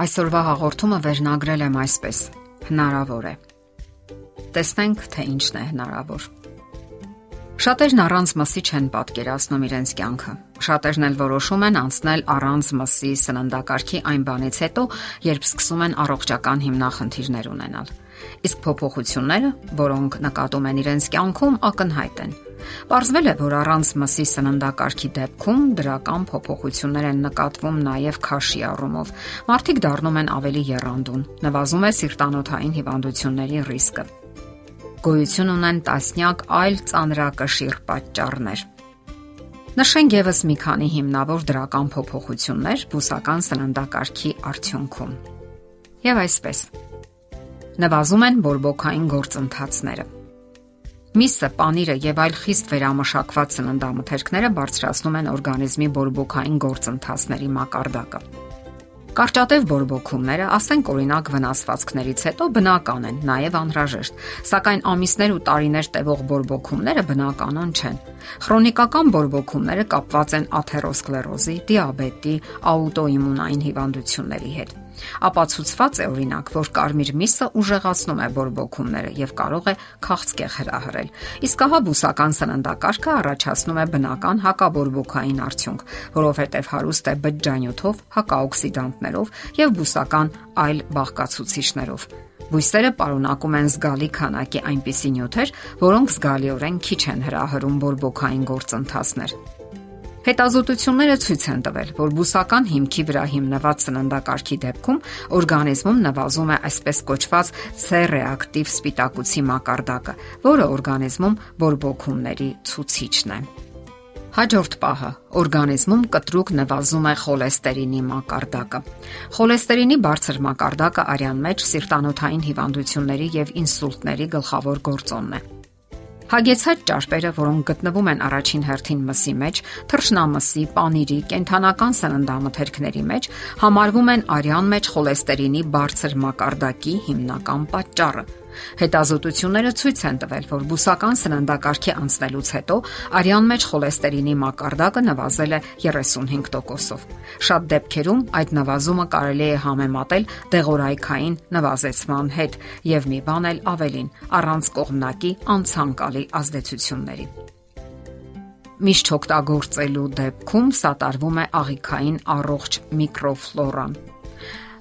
Այսօրվա հաղորդումը վերնագրել եմ այսպես. հնարավոր է։ Տեսնենք, թե ինչն է հնարավոր։ Շատերն առանց մսի չեն պատկերացնում իրենց կյանքը։ Շատերն էլ որոշում են անցնել առանց մսի սննդակարգի այն բանից հետո, երբ սկսում են առողջական հիմնախնդիրներ ունենալ։ Իսկ փոփոխությունները, որոնք նկատում են իրենց կյանքում, ակնհայտ են Պարզվել է, որ առանց մսի սննդակարգի դեպքում դրական փոփոխություններ են նկատվում նաև քաշի առումով։ Մարդիկ դառնում են ավելի երանդուն, նվազում է սիրտանոթային հիվանդությունների ռիսկը։ Գոյություն ունեն տասնյակ այլ ծանրակշիռ պատճառներ։ Նշենք եւս մի քանի հիմնավոր դրական փոփոխություններ բուսական սննդակարգի արդյունքում։ Եվ այսպես։ Նվազում են բորբոքային գործընթացները Միսը, պանիրը եւ այլ խիստ վերամշակված սննդամթերքները բարձրացնում են օրգանիզմի բորբոքային գործընթացների մակարդակը։ Կարճատև բորբոքումները, ասենք օրինակ վնասվածքներից հետո բնական են, նաև անհրաժեշտ, սակայն ամիսներ ու տարիներ տևող բորբոքումները բնականon չեն։ Խրոնիկական բորբոքումները կապված են աթերոսկլերոզի, դիաբետի, աուտոիմունային հիվանդությունների հետ ապացուցված է օրինակ, որ կարմիր միսը ուժեղացնում է բորբոքումները եւ կարող է քաղցկեղ հրահրել։ Իսկ ահա բուսական սննդակարգը առաջացնում է բնական հակաբորբոքային արդյունք, որովհետեւ հարուստ է բջջանյութով, հակաօքսիդանտներով եւ բուսական այլ բաղկացուցիչներով։ Բույսերը պարունակում են զգալի քանակի այնպիսի նյութեր, որոնք զգալիորեն քիչ են հրահրում բորբոքային գործընթացներ։ Հետազոտությունները ցույց են տվել, որ բուսական հիմքի վրա հիմնված սննդակարգի դեպքում օրգանիզմում նվազում է այսպես կոչված C-ռեակտիվ սպիտակուցի մակարդակը, որը օրգանիզմում բորբոքումների ցուցիչն է։ Հաջորդ պահը. Օրգանիզմում կտրուկ նվազում է խոլեստերինի մակարդակը։ Խոլեստերինի բարձր մակարդակը արյան մեջ սիրտանոթային հիվանդությունների եւ ինսուլտների գլխավոր գործոնն է։ Հագեցած ճարպերը, որոնք գտնվում են առաջին հերթին մսի մեջ, թռչնամսի, պանիրի, կենթանական սննդամթերքների մեջ, համարվում են արյան մեջ խոլեստերինի բարձր մակարդակի հիմնական պատճառը։ Հետազոտությունները ցույց են տվել, որ բուսական սննդակարգի անցնելուց հետո արյան մեջ խոլեստերինի մակարդակը նվազել է 35%-ով։ Շատ դեպքերում այդ նվազումը կարելի է համեմատել դեղորայքային նվազեցման հետ եւ մի բան էլ ավելին՝ առանց կողմնակի անցանկալի ազդեցությունների միշտ օգտագործելու դեպքում սատարվում է աղիքային առողջ միկրոֆլորան։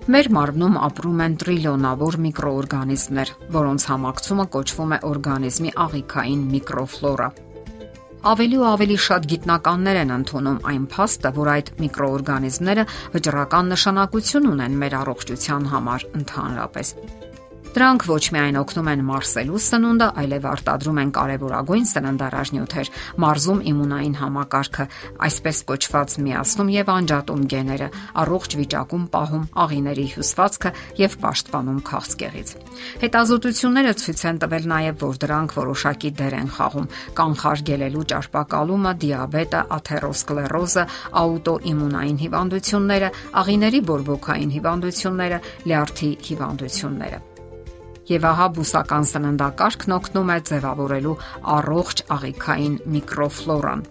Մեր մարմնում ապրում են տրիլիոնավոր միկրոօրգանիզմներ, որոնց համակցումը կոչվում է օրգանիզմի աղիքային միկրոֆլորա։ Ավելի ու ավելի շատ գիտնականներ են ընդունում այն փաստը, որ այդ միկրոօրգանիզմները վճռական նշանակություն ունեն մեր առողջության համար ընդհանրապես։ Դրանք ոչ միայն օգնում են մարսելու սնունդը, այլև արտադրում են կարևորագույն սննդարաժնյութեր, մարզում իմունային համակարգը, այսպես կոչված միացնում եւ անջատում գեները, առողջ վիճակում պահում աղիների հյուսվածքը եւ պաշտպանում քաղցկեղից։ Հետազոտությունները ցույց են տվել նաեւ, որ դրանք որոշակի դեր են խաղում կանխարգելելու ճարպակալումը, դիաբետը, աթերոսկլերոզը, աուտոիմունային հիվանդությունները, աղիների բորբոքային հիվանդությունները, լյարդի հիվանդությունները եւ ահա բուսական սննդակարգն օգնում է ձևավորելու առողջ աղիքային միկրոֆլորան։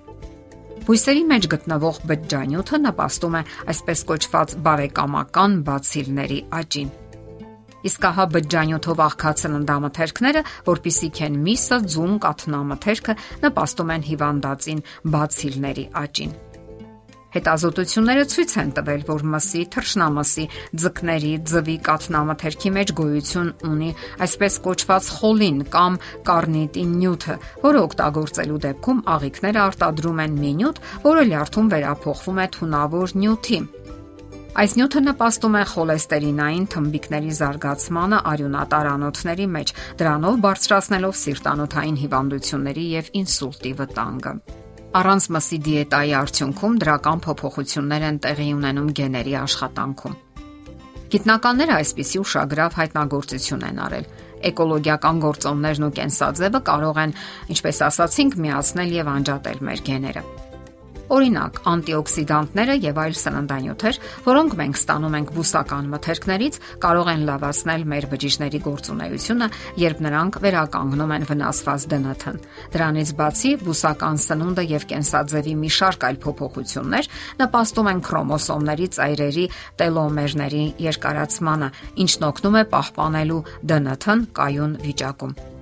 Բույսերի մեջ գտնվող բջջանյութը նպաստում է այսպես կոչված բարեկամական բացիլների աճին։ Իսկ ահա բջջանյութով աղքատ սննդամթերքները, որpիսիք են միսը, ձուն, կաթնամթերքը, նպաստում են հիվանդացին բացիլների աճին։ Հետազոտությունները ցույց են տվել, որ մսի, թռչնամսի, ձկների, ձվի կաթնամթերքի մեջ գոյություն ունի այսպես կոչված խոլին կամ կարնիտին նյութը, որը օգտագործելու դեպքում աղիքները արտադրում են մի նյութ, որը լյարդում վերափոխվում է թունավոր նյութի։ Այս նյութը նպաստում է խոլեստերինային թմբիկների զարգացմանը արյունատար անոթների մեջ, դրանով բարձրացնելով սիրտանոթային հիվանդությունների եւ ինսուլտի վտանգը։ Առանց մսի դիետայի արդյունքում դրական փոփոխություններ են տեղի ունենում գեների աշխատանքում։ Գիտնականները այսպիսի ուշագրավ հայտնագործություն են արել։ Էկոլոգիական գործոններն ու կենսաձևը կարող են, ինչպես ասացինք, միացնել եւ անջատել մեր գեները։ Օրինակ, անտիօքսիդանտները եւ այլ սննդանյութեր, որոնք մենք ստանում ենք բուսական մթերքներից, կարող են լավացնել մեր բջիջների գործունեությունը, երբ նրանք վերականգնում են վնասված ԴՆԹ-ն։ Դրանից բացի, բուսական սնունդը եւ կենսաձևի մի շարք այլ փոփոխություններ նպաստում են քրոմոսոմների ծայրերի տելոմերների երկարացմանը, ինչն օգնում է պահպանելու ԴՆԹ-ն կայուն վիճակում։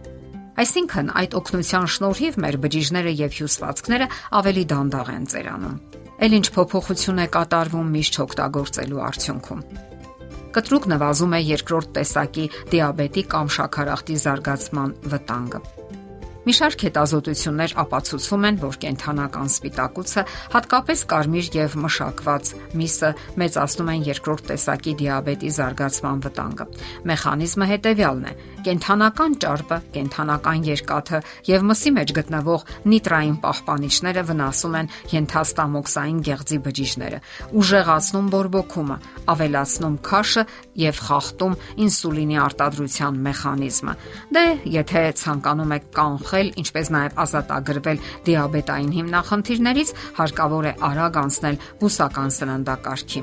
Այսինքն այդ օգնության շնորհիվ մեր բջիջները եւ հյուսվածքները ավելի դանդաղ են ծերանում։ Էլ ինչ փոփոխություն է կատարվում միշտ չօգտագործելու արդյունքում։ Կտրուկ նվազում է երկրորդ տեսակի դիաբետի կամ շաքարախտի զարգացման վտանգը։ Մի շարք հետազոտություններ ապացուցում են, որ կենթանական սպիտակուցը, հատկապես կարմիր եւ մշակված միսը մեծացնում են երկրորդ տեսակի դիաբետի զարգացման վտանգը։ Մեխանիզմը հետեւյալն է. կենթանական ճարպը, կենթանական երկաթը եւ մսի մեջ գտնվող նիտրային պահպանիչները վնասում են ենթաստամոքսային գեղձի բջիջները, ուժեղացնում բորբոքումը, ավելացնում քաշը եւ խախտում ինսուլինի արտադրության մեխանիզմը։ Դե, եթե ցանկանում եք կանխել բախել, ինչպես նաև ազատագրվել դիաբետային հիմնախնդիրներից, հարկավոր է արագ անցնել բուսական սննդակարգի։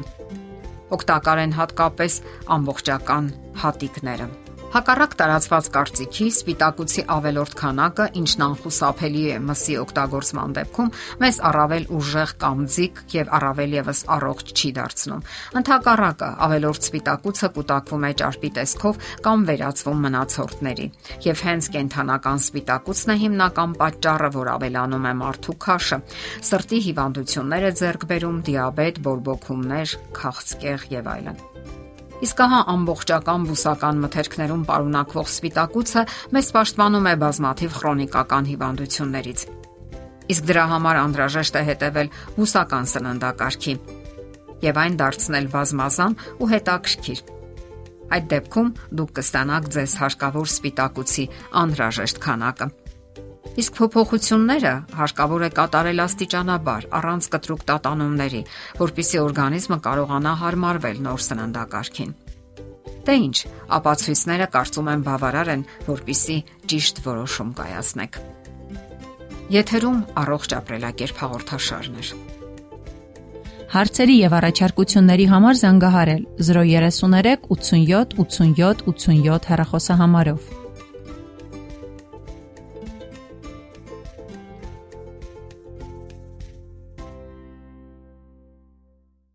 Օգտակար են հատկապես ամբողջական հատիկները։ Հակառակ տարածված կարծիքի սպիտակուցի ավելորդ քանակը, ինչն անխուսափելի է մսի օգտագործման դեպքում, մեզ առավել ուժեղ կամ ձիգ եւ առավել եւս առողջ չի դարձնում։ Ընթակառակը ավելորդ սպիտակուցը կուտակվում է ճարպի տեսքով կամ վերածվում մնացորդների։ Եվ հենց կենթանական սպիտակուցն է հիմնական պատճառը, որ ավելանում է մարդու քաշը, սրտի հիվանդությունները ձեռք բերում, դիաբետ, բորբոքումներ, քաղցկեղ եւ այլն։ Իսկ ահա ամբողջական բուսական մթերքներում պարունակվող սպիտակուցը մեզ պաշտպանում է բազմաթիվ քրոնիկական հիվանդություններից։ Իսկ դրա համար անհրաժեշտ է հետևել բուսական սննդակարգի եւ այն դարձնել բազմազան ու հետաքրքիր։ Այդ դեպքում դուք կստանաք ձեզ հարկավոր սպիտակուցի անհրաժեշտ քանակը։ Իսկ փոփոխությունները հարկավոր է կատարել աստիճանաբար, առանց կտրուկ տատանումների, որpիսի օրգանիզմը կարողանա հարմարվել նոր սննդակարգին։ Դե ինչ, ապացույցները կարծում եմ բավարար են, որpիսի ճիշտ որոշում կայացնեք։ Եթերում առողջ ապրելակերպ հաղորդաշարն է։ Հարցերի եւ առաջարկությունների համար զանգահարել 033 87 87 87 հեռախոսահամարով։